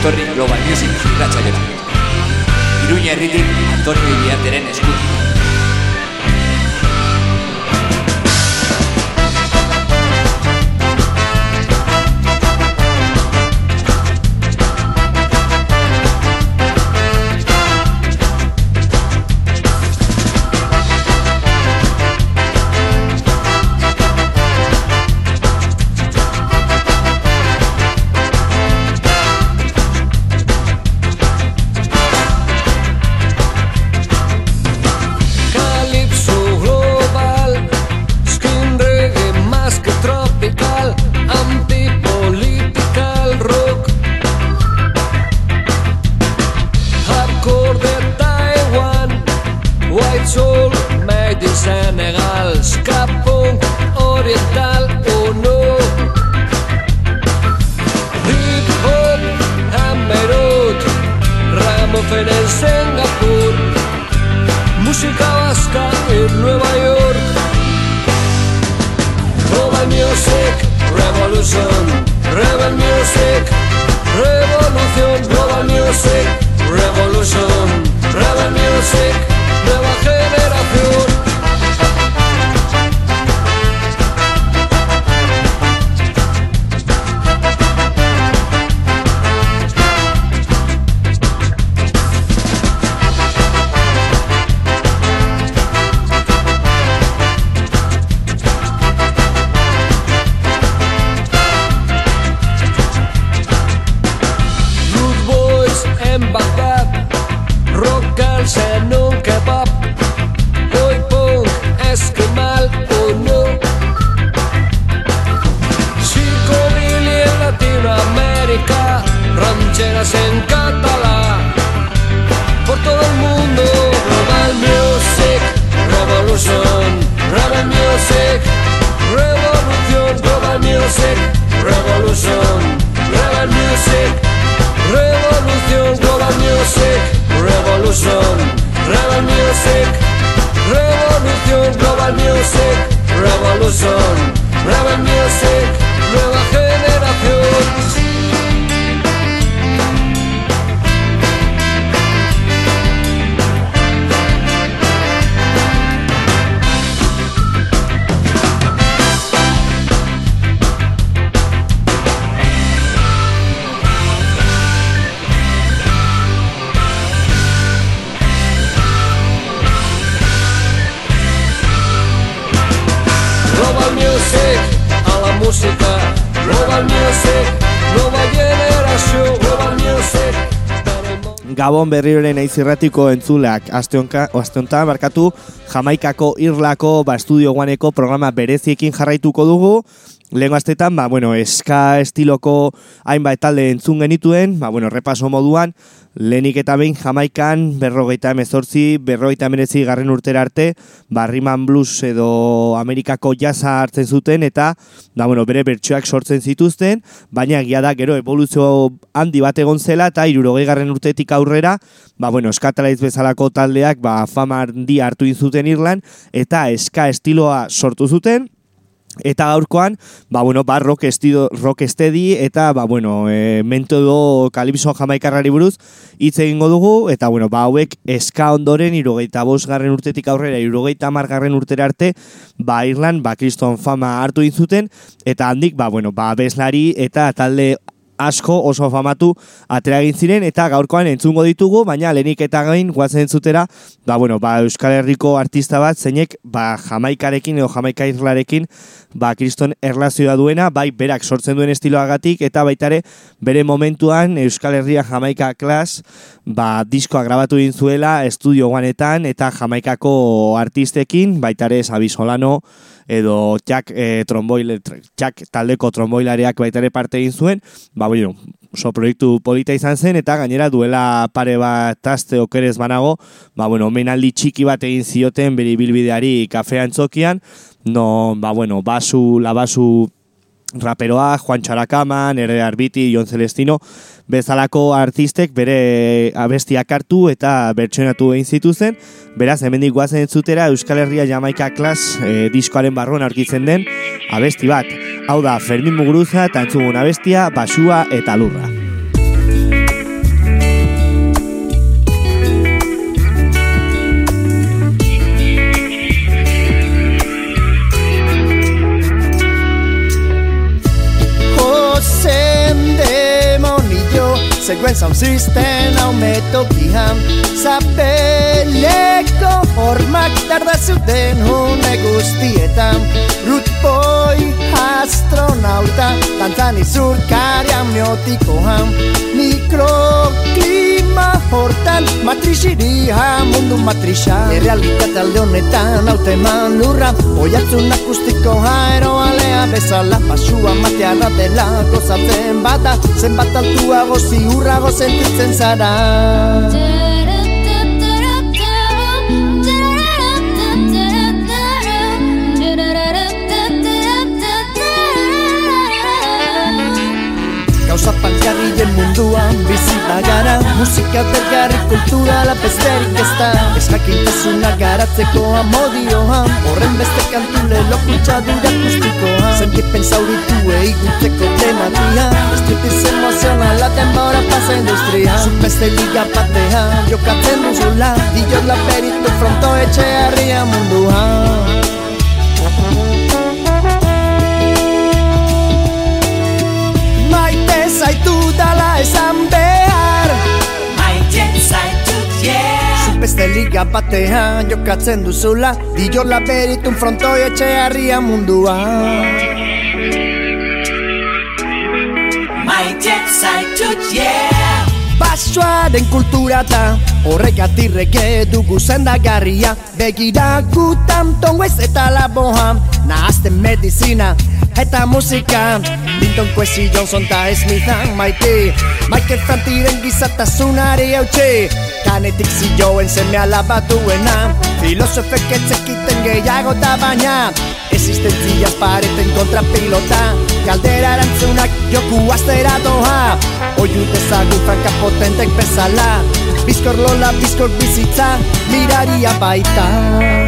etorri Global Music irratxaiora. Iruña herritik Antonio Iriateren eskutik. Rebel Music, Revolución Global Music, Revolution, Rebel Music, Nueva Generación. Gabon berriroren aizirratiko entzuleak. Asteonta markatu Jamaikako Irlako ba, estudio guaneko programa bereziekin jarraituko dugu. Lehen gaztetan, ba, bueno, eska estiloko hainbat talde entzun genituen, ba, bueno, repaso moduan, lehenik eta behin jamaikan berrogeita emezortzi, berrogeita emenezi garren urtera arte, ba, Riman Blues edo Amerikako jasa hartzen zuten, eta, ba, bueno, bere bertsoak sortzen zituzten, baina gia da gero evoluzio handi bat egon zela, eta irurogei garren urtetik aurrera, ba, bueno, eskatalaiz bezalako taldeak, ba, fama handi hartu inzuten Irlan, eta eska estiloa sortu zuten, Eta gaurkoan, ba, bueno, ba, rock, estido, rock steady eta, ba, bueno, e, mentodo kalipso jamaikarrari buruz hitz egingo dugu, eta, bueno, ba, hauek eska ondoren, irogeita bos garren urtetik aurrera, irogeita margarren urtera arte, ba, Irlan, ba, kriston fama hartu inzuten, eta handik, ba, bueno, ba, bezlari eta talde asko oso famatu atera egin ziren eta gaurkoan entzungo ditugu, baina lehenik eta gain guatzen entzutera, ba, bueno, ba, Euskal Herriko artista bat zeinek ba, jamaikarekin edo jamaika irlarekin ba, kriston erlazioa duena, bai berak sortzen duen estiloagatik eta baitare bere momentuan Euskal Herria jamaika klas ba, diskoa grabatu egin zuela estudio guanetan eta jamaikako artistekin, baitare Sabi Solano, edo txak, e, tromboile, txak taldeko tromboilareak baita ere parte egin zuen, ba, bueno, oso proiektu polita izan zen, eta gainera duela pare bat taste okerez banago, ba, bueno, menaldi txiki bat egin zioten beri bilbideari kafea entzokian, no, ba, bueno, basu, la basu raperoa, Juan Txarakama, Nere Arbiti, Jon Celestino, bezalako artistek bere abestiak hartu eta bertsoenatu egin zituzen, beraz, hemendik guazen entzutera Euskal Herria Jamaika Klas e, diskoaren barruan aurkitzen den abesti bat. Hau da, Fermin Muguruza eta entzugun abestia, Basua eta Lurra. conseqüents amb sistema un metodiham Zapeleko hormak tarda zuten une guztietan Rutboi astronauta tantzan izurkaria amniotikoan Mikrokli Mikroklima hortan Matrixiria mundu matrixa. Errealitate alde honetan haute man lurra Oiatzun akustiko aeroalea bezala. Pasua matea dela gozatzen bata Zenbat altuago ziurrago sentitzen zara munduan bizi gara Musika bergarri kultura la besterik ez da. Ez jakintasuna garatzeko amodioan. Horren beste kantule lokutsa dura akustikoan. Sentipen zauritu eigutzeko tematia. Estripiz emozionala denbora pasa industria. Zuk beste liga batean jokatzen duzula. Diot la peritu fronto etxe harria munduan. Maite zaitu dala esan behar Maite zaitut, yeah Zuk beste liga batean jokatzen duzula. Dio la beritun frontoi etxe harria munduan Maite zaitut, yeah Basoaren kultura da Horregatik rege dugu zendagarria Begira gutan tonguez eta laboa Nahazten medizina eta musika Linton Kwesi Johnson ta Smithan maite Michael Frantiren gizatasunari eutxe Kanetik zioen seme alabatuena Filosofek etzekiten gehiago da baina Existentziaz pareten kontra pilota Galdera erantzunak joku aztera doa Oiu dezagun franka potentek bezala Bizkor lola, bizkor bizitza Miraria baita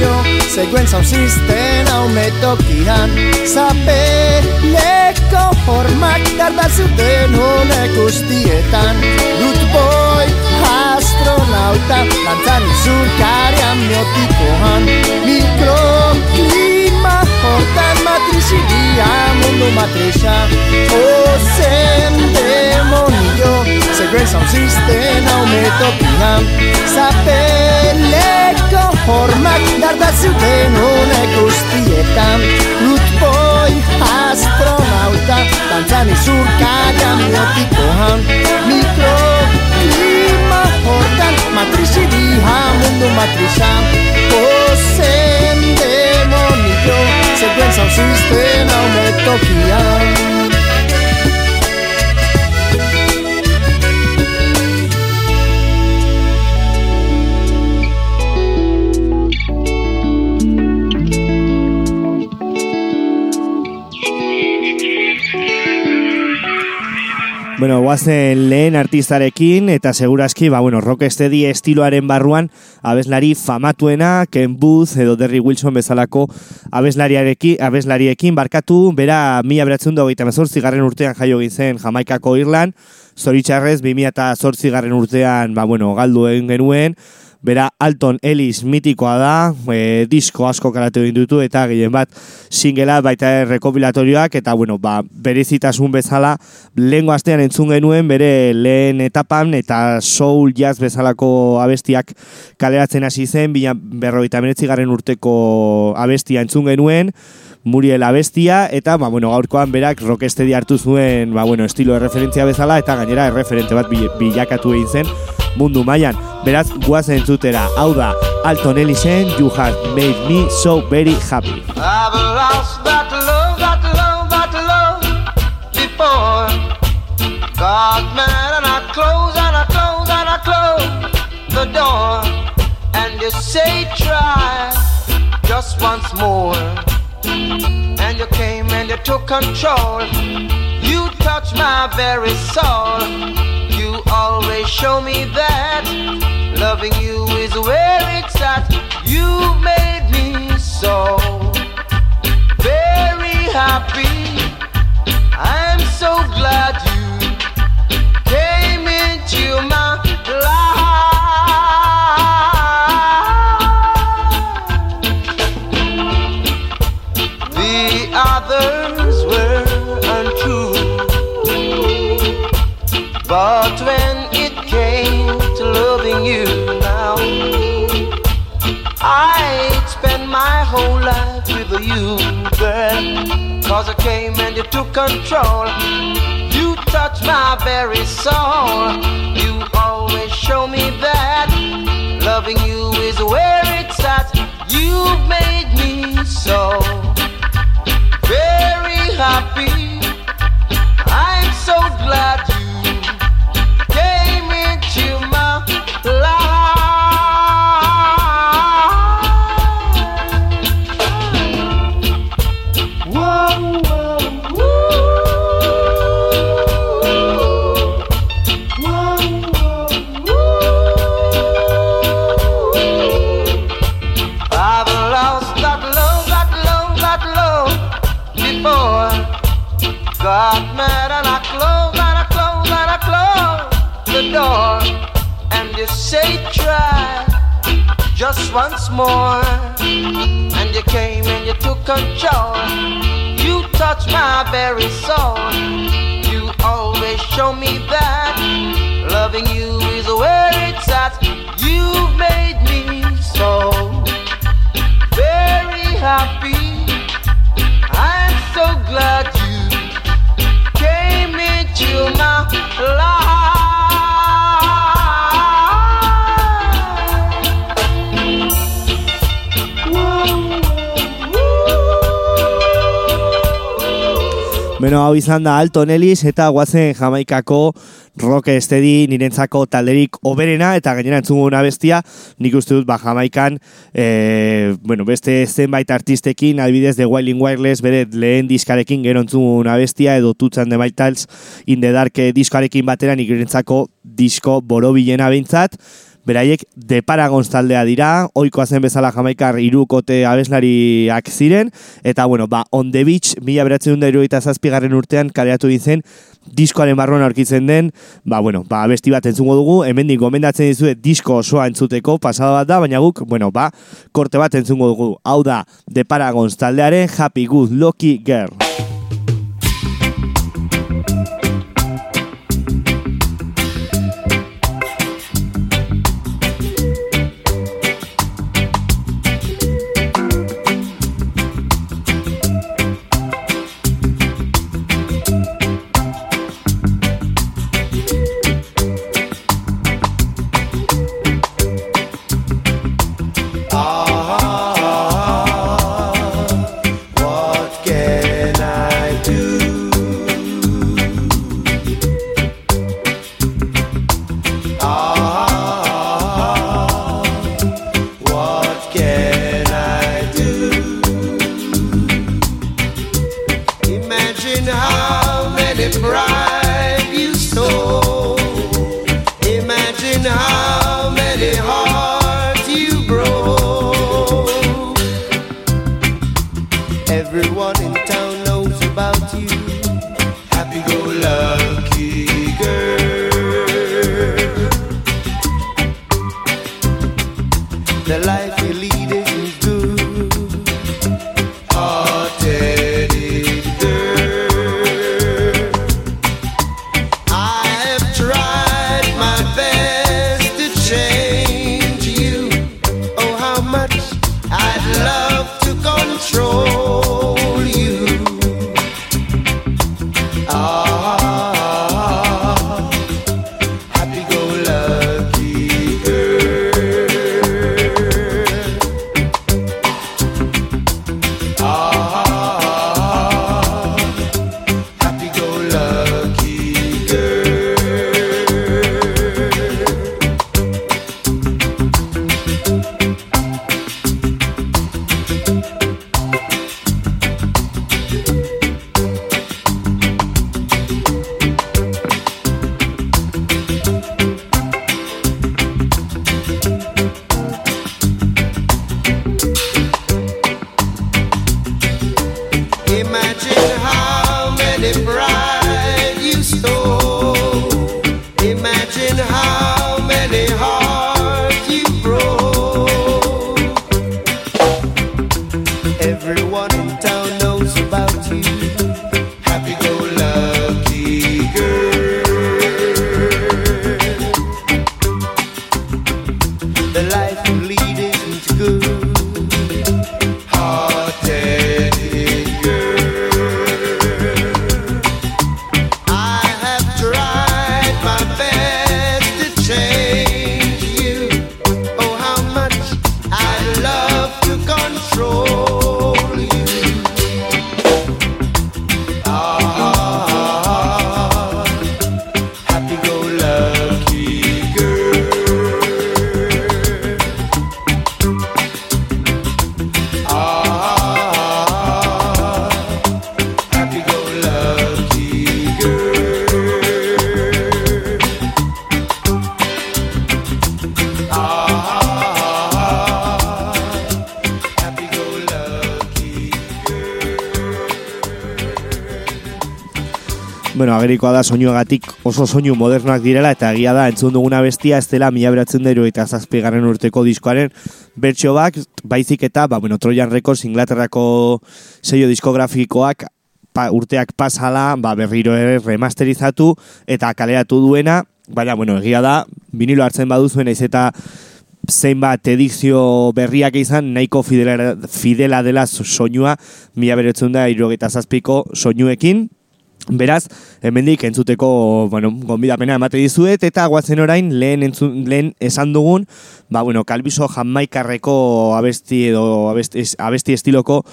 demonio Seguen sound system aumetokian Zapeleko hormak darda zuten honek guztietan Root boy astronauta Lantzan izurkari amniotikoan Mikroklima hortan matrizidia mundu matrixa Ozen demonio Seguen sound system aumetokian Zapeleko hormak darda zuten honek guztietan Root boy astronauta Dantzan izurkari amniotikoan Mikroklima hortan matrizidia mundu matrixa Ozen demonio Seguen sound system Bueno, guazen lehen artistarekin eta segurazki, ba, bueno, rocksteady estiloaren barruan abeslari famatuena, Ken Booth edo Derry Wilson bezalako abeslariarekin, abeslariekin barkatu, bera mila beratzen du hogeita garren urtean jaio zen Jamaikako Irlan, zoritxarrez 2008 garren urtean, ba, bueno, galdu egin genuen, Bera, Alton Ellis mitikoa da, e, disko asko karatu egin eta gehien bat singela baita rekopilatorioak eta bueno, ba, berezitasun bezala lehengo astean entzun genuen bere lehen etapan eta soul jazz bezalako abestiak kaleratzen hasi zen, bina berroita garen urteko abestia entzun genuen, Muriel abestia eta ba, bueno, gaurkoan berak rockestedi hartu zuen ba, bueno, estilo de referentzia bezala eta gainera erreferente bat bilakatu egin zen mundu mailan. Beraz, guazen entzutera, hau da, Alton Ellisen, You Have Made Me So Very Happy. I've lost that love, that love, that love before. God, man, and I close and I close and I close the door. And you say, try just once more. And you came and you took control. You touched my very soul. You always show me that loving you is where it's at. You made me so very happy. I'm so glad you came into my But when it came to loving you now, I'd spend my whole life with you, girl. Cause I came and you took control. You touched my very soul. You always show me that loving you is where it's at. You've made me so very happy. I'm so glad you you my once more. And you came and you took control. You touched my very soul. You always show me that loving you is where it's at. You've made me so very happy. I'm so glad Beno, hau izan da Alton Ellis eta guazen Jamaikako rock estedi nirentzako talderik oberena eta gainera entzunguna bestia. Nik uste dut ba Jamaikan e, bueno, beste zenbait artistekin adibidez The Wailing Wireless bere lehen diskarekin gero entzunguna bestia edo tutzan de Maitals in the Dark diskarekin batera nik nirentzako disko borobilena behintzat Beraiek de Paragons taldea dira, ohikoa zen bezala jamaikar irukote abeslariak ziren, eta bueno, ba, On The Beach, mila beratzen dut zazpigarren urtean kareatu dizen, diskoaren barruan aurkitzen den, ba, bueno, ba, besti bat entzungo dugu, hemendik gomendatzen dizuet disko osoa entzuteko, pasada bat da, baina guk, bueno, ba, korte bat entzungo dugu. Hau da, de Paragons taldearen Happy Good Lucky Girl. Agerikoa da soinuagatik oso soinu modernoak direla eta egia da entzun duguna bestia ez dela mila beratzen dero eta zazpigarren urteko diskoaren bertxo bak, baizik eta, ba, bueno, Trojan Records Inglaterrako sello diskografikoak pa, urteak pasala, ba, berriro ere remasterizatu eta kaleratu duena, baina, bueno, egia da, vinilo hartzen baduzuen ez eta zeinbat edizio berriak izan, nahiko fidela, fidela dela soinua, mila beretzen da, irrogeita zazpiko soinuekin, Beraz, hemendik entzuteko, bueno, gonbidapena emate dizuet, eta guazen orain, lehen, entzun, lehen esan dugun, ba, bueno, kalbizo jamaikarreko abesti edo abesti, abesti estiloko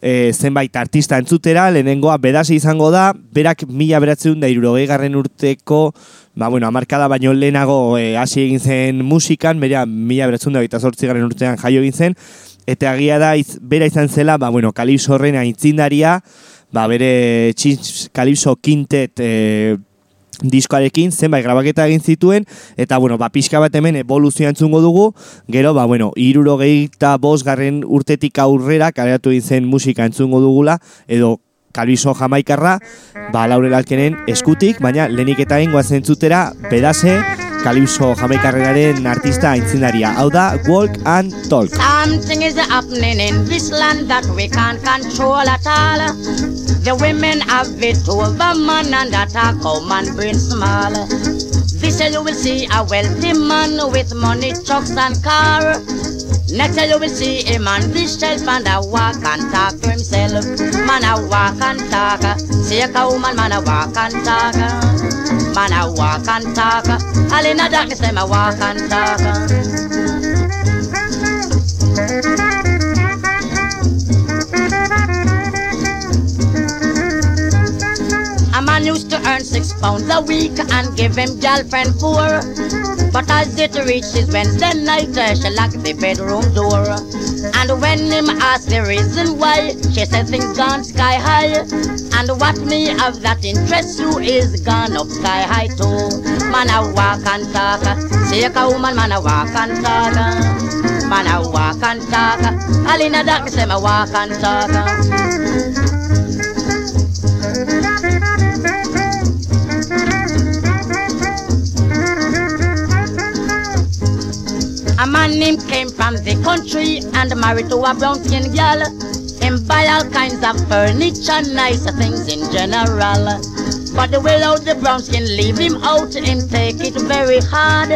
e, zenbait artista entzutera, lehenengoa bedasi izango da, berak mila beratzen da irurogei garren urteko, ba, bueno, amarkada baino lehenago e, hasi egin zen musikan, bera mila beratzen da eta sortzi garren urtean jaio egin zen, eta agia da, iz, bera izan zela, ba, bueno, kalbizo horren aintzindaria, ba, bere Chins Calypso Quintet e, diskoarekin zenbait grabaketa egin zituen eta bueno, ba, pixka bat hemen evoluzioa entzungo dugu. Gero, ba, bueno, iruro gehieta garren urtetik aurrera kaleratu zen musika entzungo dugula edo Calypso Jamaikarra. Ba, laurel alkenen eskutik baina lehenik eta ingoa zentzutera bedase Calypso Jamaikarrenaren artista aintzindaria. Hau da, Walk and Talk. Something is happening in this land that we can't control at all. The women have it over man and attack how man brain small. This year you will see a wealthy man with money, trucks and car. Next year you will see a man this shelf and a walk and talk to himself. Man a walk and talk. See a woman, man a walk and talk. Man a walk and talk. All in the darkness, them a walk and talk. Used to earn six pounds a week and give him girlfriend four. But as it reaches Wednesday night, uh, she locked the bedroom door. And when him asked the reason why, she said things gone sky high. And what me have that interest you is gone up sky high too. Man a walk and talk, see a woman, man a walk and talk. Man a walk and talk, all in the darkness, them a walk and talk. A man named came from the country and married to a brown skin girl. Him buy all kinds of furniture, nicer things in general. But the way out the brown skin leave him out, him take it very hard.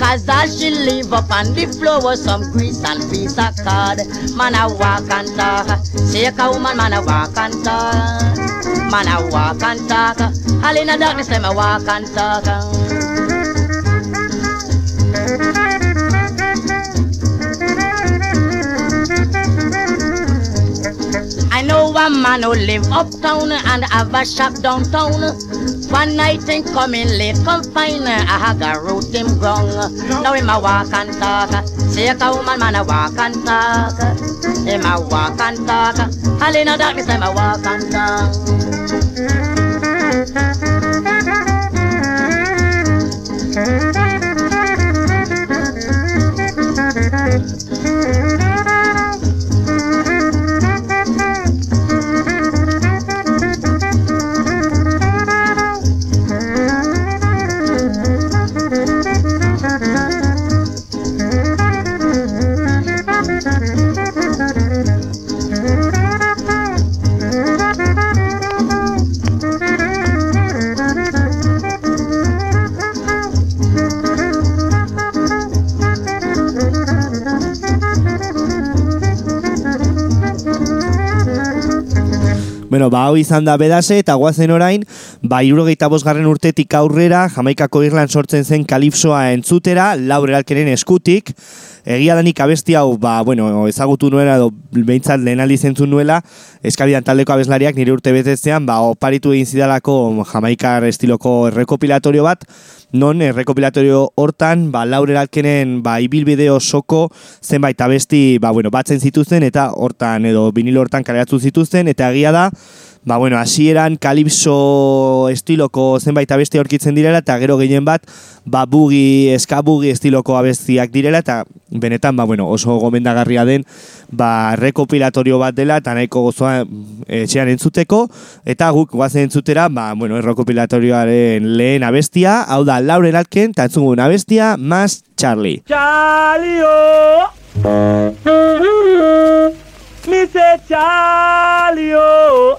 Cause all she leave up on the floor was some grease and piece of card. Man a walk and talk, shake a woman, man a walk and talk. Man a walk and talk, all in the darkness, a walk and talk. A man who live uptown and have a shop downtown. One night him coming late, come find I have a root him wrong. Now him a walk and talk, see a woman man a walk and talk. Him a walk and talk, all in the darkness him a walk and talk. Ba, hau izan da bedase, eta guazen orain, ba, irurogeita bosgarren urtetik aurrera, Jamaikako Irlan sortzen zen kalipsoa entzutera, laure alkeren eskutik, egia danik abesti hau, ba, bueno, ezagutu nuela, edo behintzat lehen aldiz entzun nuela, eskabidan taldeko abeslariak nire urte betetzean, ba, oparitu egin zidalako Jamaikar estiloko errekopilatorio bat, non errekopilatorio hortan, ba, laure alkenen, ba, ibilbide osoko zenbait abesti, ba, bueno, batzen zituzten, eta hortan, edo vinilo hortan kaleratu zituzten, eta egia da, ba bueno, hasieran kalipso estiloko zenbait abesti aurkitzen direla eta gero gehien bat ba bugi, eska bugi estiloko abestiak direla eta benetan ba bueno, oso gomendagarria den ba rekopilatorio bat dela eta nahiko gozoa eh, etxean entzuteko eta guk goazen entzutera ba bueno, errekopilatorioaren lehen abestia, hau da Lauren Atken eta entzungun abestia, Mas Charlie. Charlie, oh. Say Charlie, oh.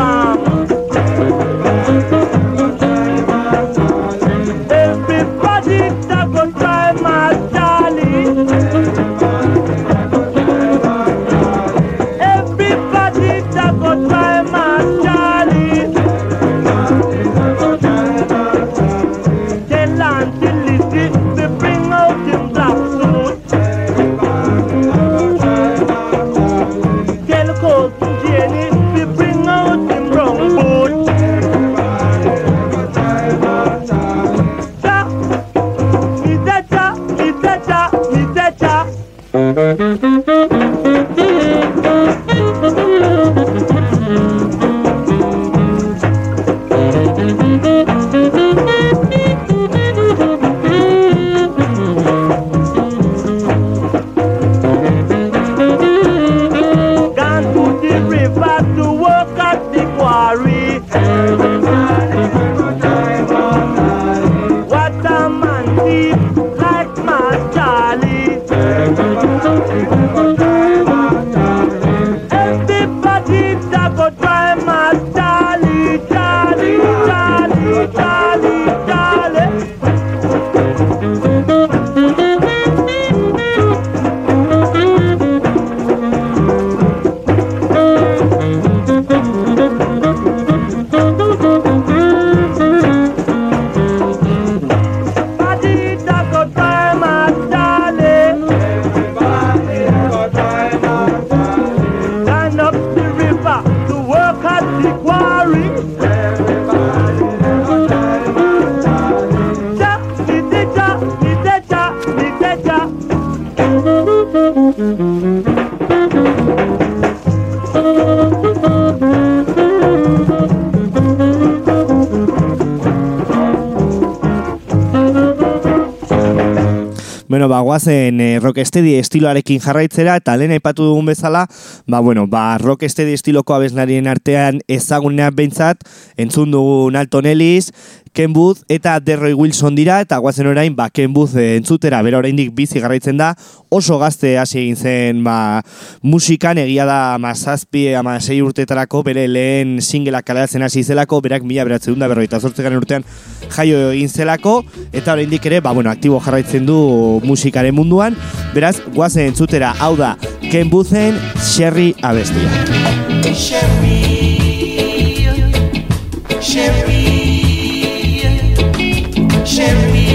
Ba, guazen eh, rocksteady estiloarekin jarraitzera, eta lehen aipatu dugun bezala, ba, bueno, ba, rocksteady estiloko abeznarien artean ezagunean behintzat, entzun dugun Alton Ellis, Ken Booth eta Derroy Wilson dira, eta guazen orain, ba, Ken Booth eh, entzutera, bera oraindik bizi garraitzen da, oso gazte hasi egin zen, ba, musikan egia da mazazpi, ama sei urtetarako, bere lehen singela kaleratzen hasi zelako, berak mila beratzen da, berroita zortzegaren urtean jaio egin zelako, eta oraindik ere, ba, bueno, aktibo jarraitzen du musikaren munduan, beraz, guazen entzutera, hau da, Ken Boothen Sherry abestia. Sherry, Sherry, Sherry.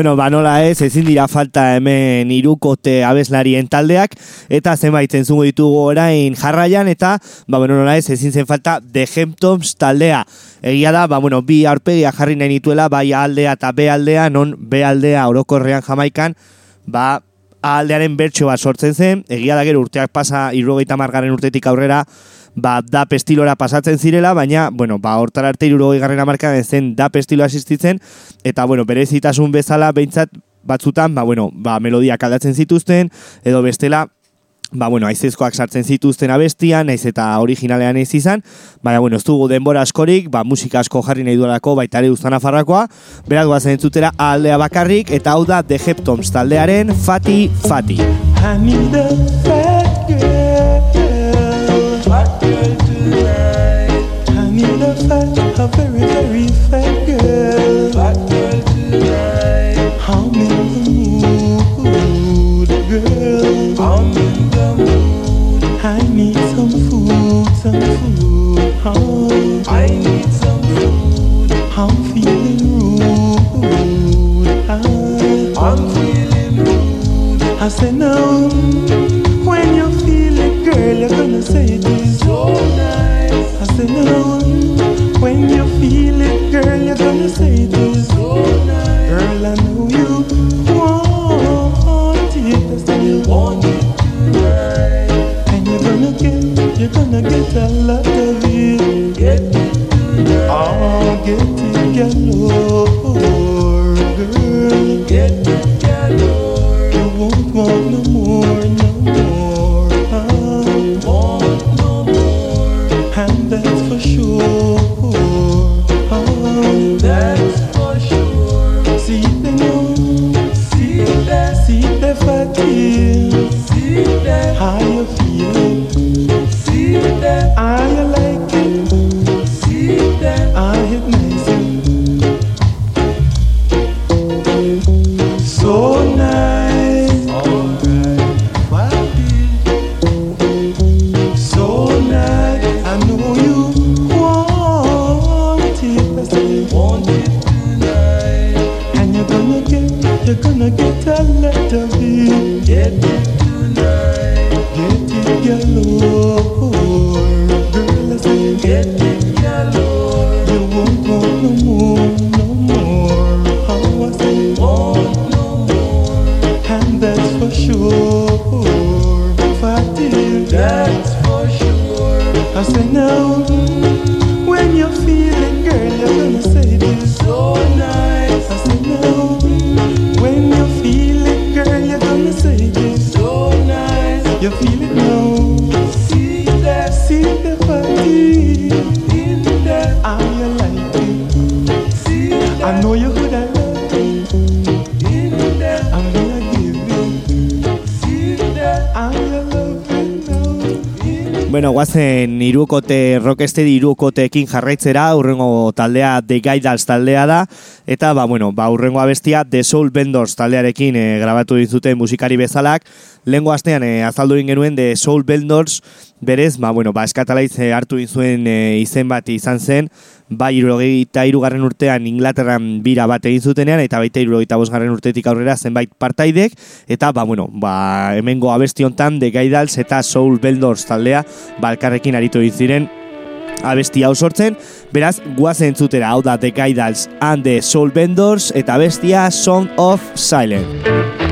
Bueno, ba nola ez, ezin dira falta hemen irukote abeslarien taldeak, eta zenbait entzungo ditugu orain jarraian, eta, ba bueno, nola ez, ezin zen falta The Hemptons taldea. Egia da, ba bueno, bi aurpegia jarri nahi nituela, bai aldea eta B aldea, non B aldea orokorrean jamaikan, ba aldearen bertso bat sortzen zen, egia da gero urteak pasa, irrogeita margaren urtetik aurrera, ba, dap estilora pasatzen zirela, baina, bueno, ba, hortara arte irurogei garren amarkadan zen dap estiloa existitzen, eta, bueno, berezitasun bezala, behintzat, batzutan, ba, bueno, ba, melodiak aldatzen zituzten, edo bestela, ba, bueno, aizezkoak sartzen zituzten abestian, naiz eta originalean ez izan, baina, bueno, ez dugu denbora askorik, ba, musika asko jarri nahi duelako, baita ere uztan afarrakoa, beraz guazen entzutera aldea bakarrik, eta hau da The Heptoms taldearen Fati Fati. I a very, afternoon In Bueno, guazen irukote, rockesteady irukoteekin jarraitzera, urrengo taldea The Guidals taldea da, eta, ba, bueno, ba, urrengo abestia The Soul Vendors taldearekin e, grabatu dizuten musikari bezalak, lehengo astean e, azaldu genuen The Soul Vendors, berez, ba, bueno, ba, eskatalaiz e, hartu zuen e, izen bat izan zen, bai irurogeita irugarren urtean Inglaterran bira bat egin zutenean, eta baita irurogeita bosgarren urtetik aurrera zenbait partaidek, eta, ba, bueno, ba, hemengo abesti hontan The Guidals eta Soul Vendors taldea, balkarrekin aritu egin ziren abesti hau sortzen, beraz, guazen entzutera hau da The Guidals and the Soul Vendors eta abestia Song of Silence.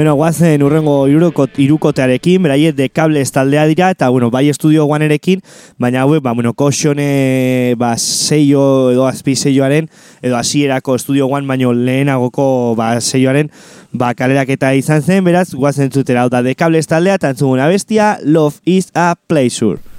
Bueno, guazen urrengo irukot, irukotearekin, beraiet de cables taldea dira, eta bueno, bai estudio guanerekin, baina hauek, ba, bueno, koxone, ba, seio edo azpi seioaren, edo hasierako estudio guan, baino lehenagoko, ba, seioaren, ba, kaleraketa izan zen, beraz, guazen zutera, hau da, de cables taldea, eta entzuguna bestia, Love is a Pleasure.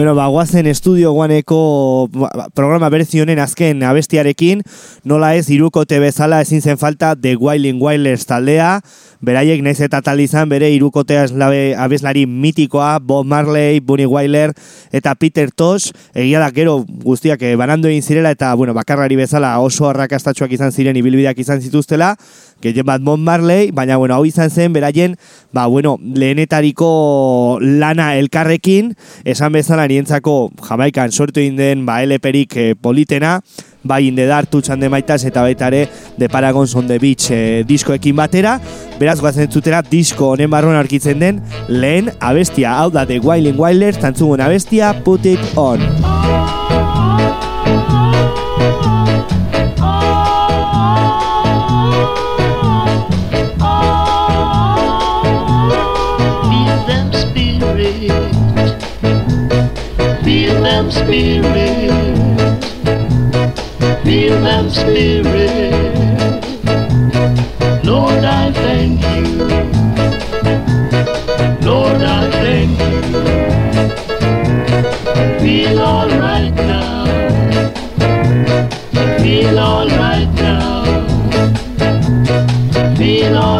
Bueno, ba, guazen estudio guaneko ba, programa berezi honen azken abestiarekin, nola ez irukote bezala ezin zen falta The Wailing Wailers taldea, beraiek naiz eta tal izan bere irukotea eslabe abeslari mitikoa, Bob Marley, Bunny Wailer eta Peter Tosh, egia da gero guztiak eh, banandu egin zirela eta bueno, bakarrari bezala oso arrakastatxoak izan ziren ibilbideak izan zituztela, gehien bat Bob Marley, baina bueno, hau izan zen beraien, ba bueno, lehenetariko lana elkarrekin, esan bezala nientzako Jamaikan sortu egin den ba LPrik eh, politena, bai in the dark tutxan de maitas eta baita ere de Paragons on the Beach eh, diskoekin batera, beraz guazen entzutera disko honen barruan aurkitzen den lehen abestia, hau da The Wailing Wailers, tantzugun abestia, Put It On. Them spirit. Feel them spirit. Lord, I thank you. Lord, I thank you. Feel alright now. Feel alright now. Feel alright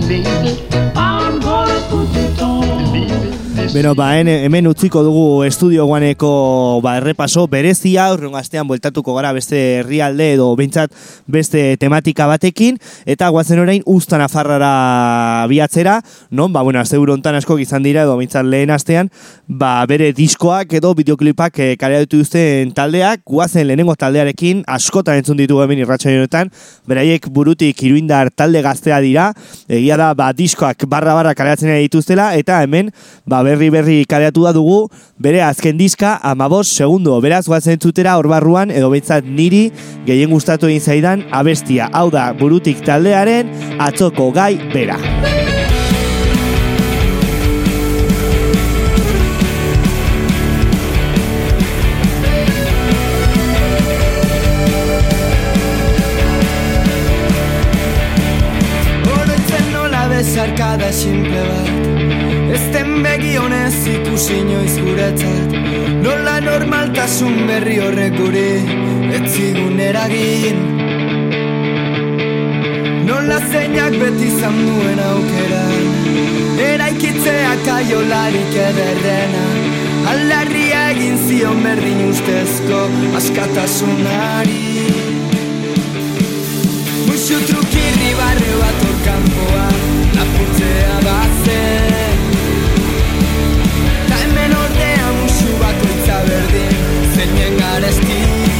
baby. Beno, ba, hemen utziko dugu estudio guaneko ba, errepaso berezia, urrengo astean bueltatuko gara beste herrialde edo behintzat beste tematika batekin, eta guazen orain usta nafarrara biatzera, non, ba, bueno, azte hontan asko izan dira edo behintzat lehen astean, ba, bere diskoak edo bideoklipak e, kareatu duzten taldeak, guazen lehenengo taldearekin, askotan entzun ditugu hemen irratsaio honetan, beraiek burutik iruindar talde gaztea dira, egia da, ba, diskoak barra-barra kareatzen ari dituztela, eta hemen, ba, berri berri kareatu da dugu, bere azken diska, amabos segundo, beraz, guazen entzutera hor barruan, edo behintzat niri, gehien gustatu egin zaidan, abestia, hau da, burutik taldearen, atzoko gai bera. Besarkada simple bat begi honez ikusi inoiz guretzat. Nola normaltasun berri horrek guri Ez zigun eragin. Nola zeinak beti izan duen aukera. Eraikitzeak aiolarik ederrena. Aldarria egin zion berdin ustezko askatasunari. Muxu trukirri barre bat orkampoa Lapurtzea bazen. Ta gotta steal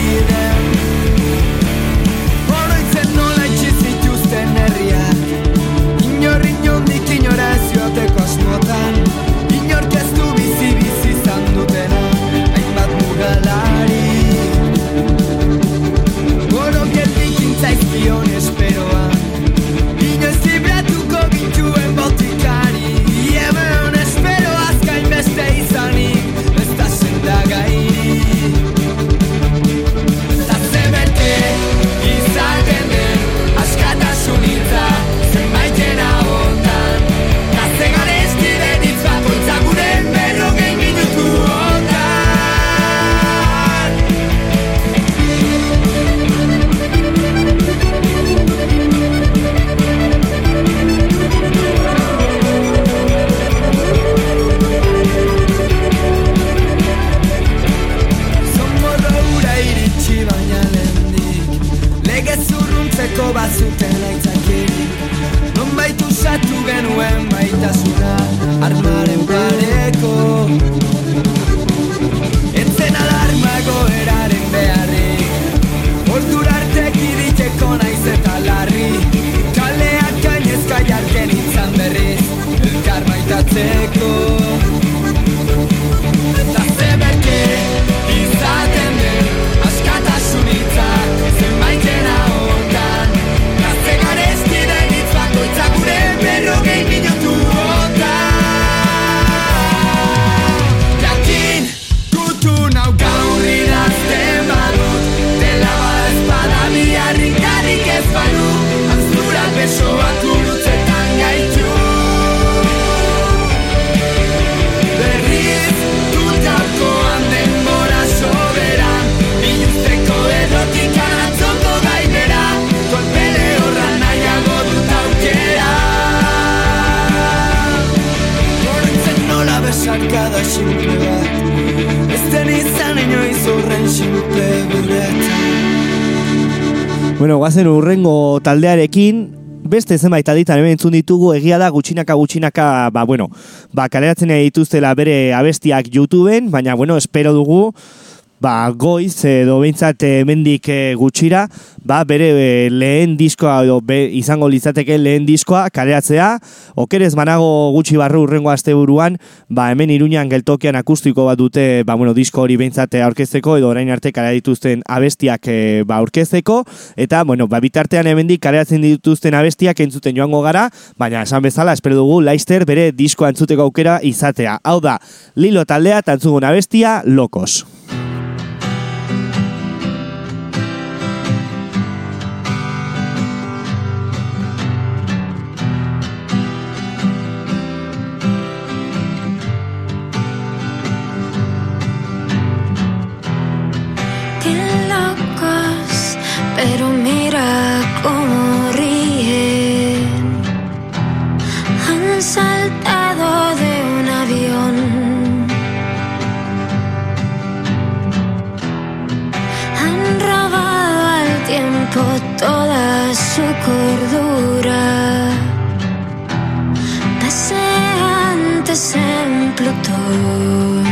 Guazen urrengo taldearekin, beste zenbait alditan hemen entzun ditugu egia da gutxinaka gutxinaka, ba, bueno, ba, kaleratzen dituztela bere abestiak YouTubeen, baina, bueno, espero dugu, ba, goiz edo behintzat hemendik eh, gutxira, ba, bere eh, lehen diskoa edo be, izango litzateke lehen diskoa kaleratzea, okerez manago gutxi barru urrengo asteburuan, ba, hemen iruñan geltokian akustiko bat dute, ba, bueno, disko hori behintzat aurkezteko edo orain arte kalera dituzten abestiak eh, ba, aurkezteko, eta, bueno, ba, bitartean hemendik kaleratzen dituzten abestiak entzuten joango gara, baina esan bezala, espero dugu, Leister bere diskoa entzuteko aukera izatea. Hau da, Lilo taldea tantzugun abestia, Lokos. Plutón.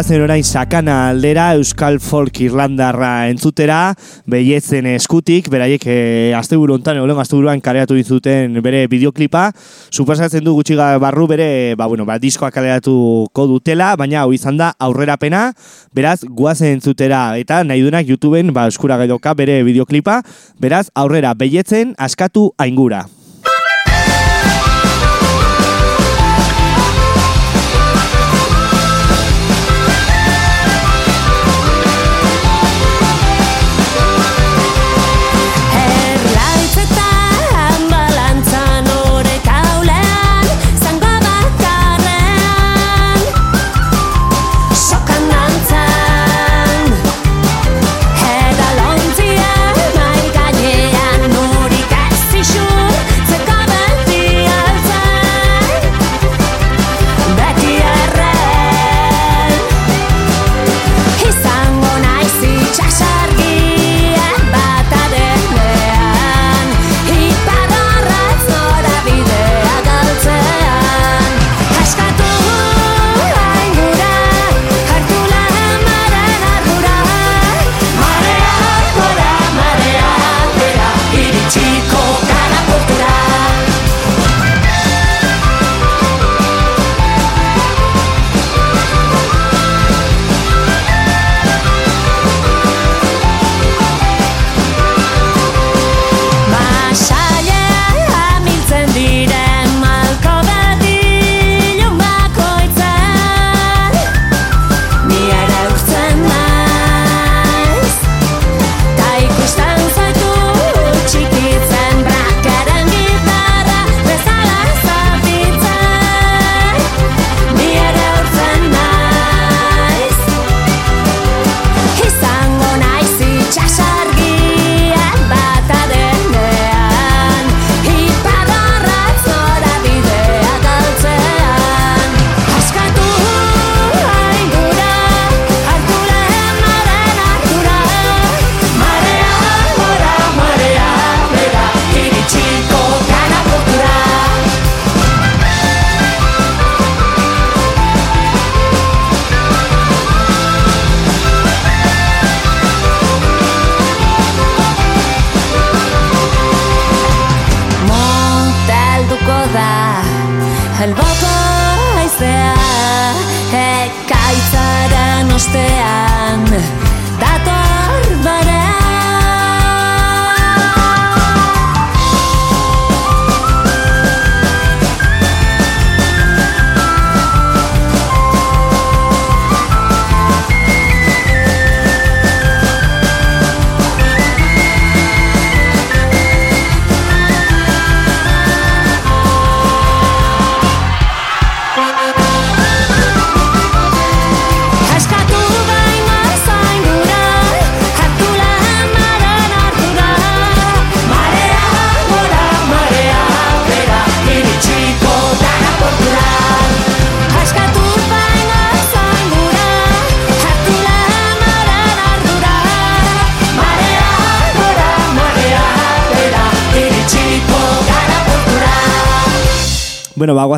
Bagoazen orain sakana aldera Euskal Folk Irlandarra entzutera, beietzen eskutik, beraiek e, asteburu hontan, egolen asteburuan kareatu dizuten bere bideoklipa, suposatzen du gutxi barru bere, ba, bueno, ba, diskoa kaleratuko dutela, baina hau izan da aurrerapena, beraz, guazen entzutera, eta nahi duenak YouTubeen, ba, eskura gaidoka bere bideoklipa, beraz, aurrera, beietzen askatu aingura.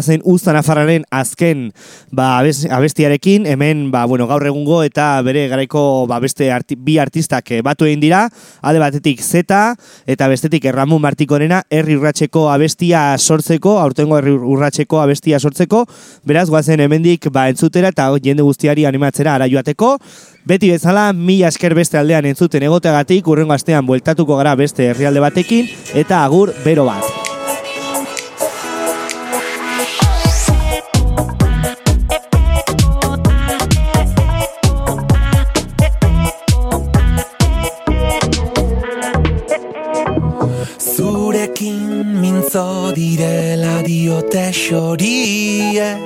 Ba, guazen Uzta Nafarraren azken ba, abes- abestiarekin, hemen, ba, bueno, gaur egungo eta bere garaiko ba, beste arti, bi artistak eh, batu egin dira, alde batetik Zeta eta bestetik Erramun Martikorena herri urratseko abestia sortzeko, aurtengo herri urratseko abestia sortzeko, beraz, guazen hemendik ba, entzutera eta jende guztiari animatzera ara joateko, Beti bezala, mila esker beste aldean entzuten egoteagatik, urrengo astean bueltatuko gara beste herrialde batekin, eta agur bero bat. Zurekin mintzo direla diote xorie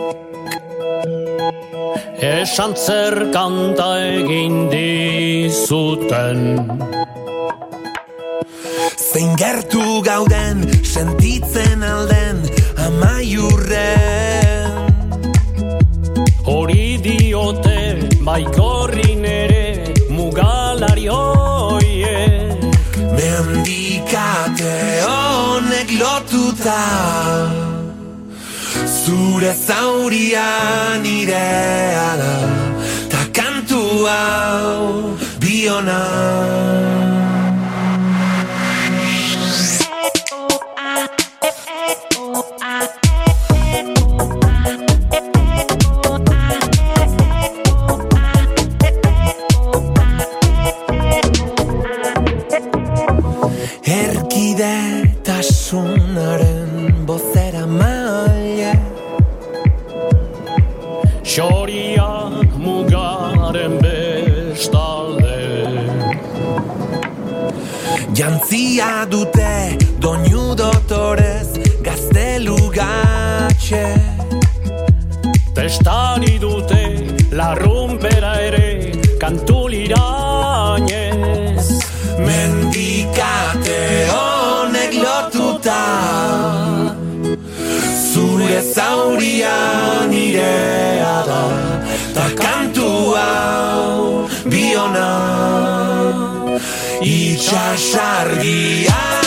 Esan zer kanta egin dizuten. Zein gertu gauden sentitzen alden amaiurren. Hori diote baikorrin lotuta Zure zauria nirea da Ta kantu hau biona. Erkide Jantzia dute doinu dotorez gaztelu gatxe. Testari dute larrumpera ere kantulirainez Mendikate honek lotuta Zure zauria nirea da Ta kantu hau biona Itxasargia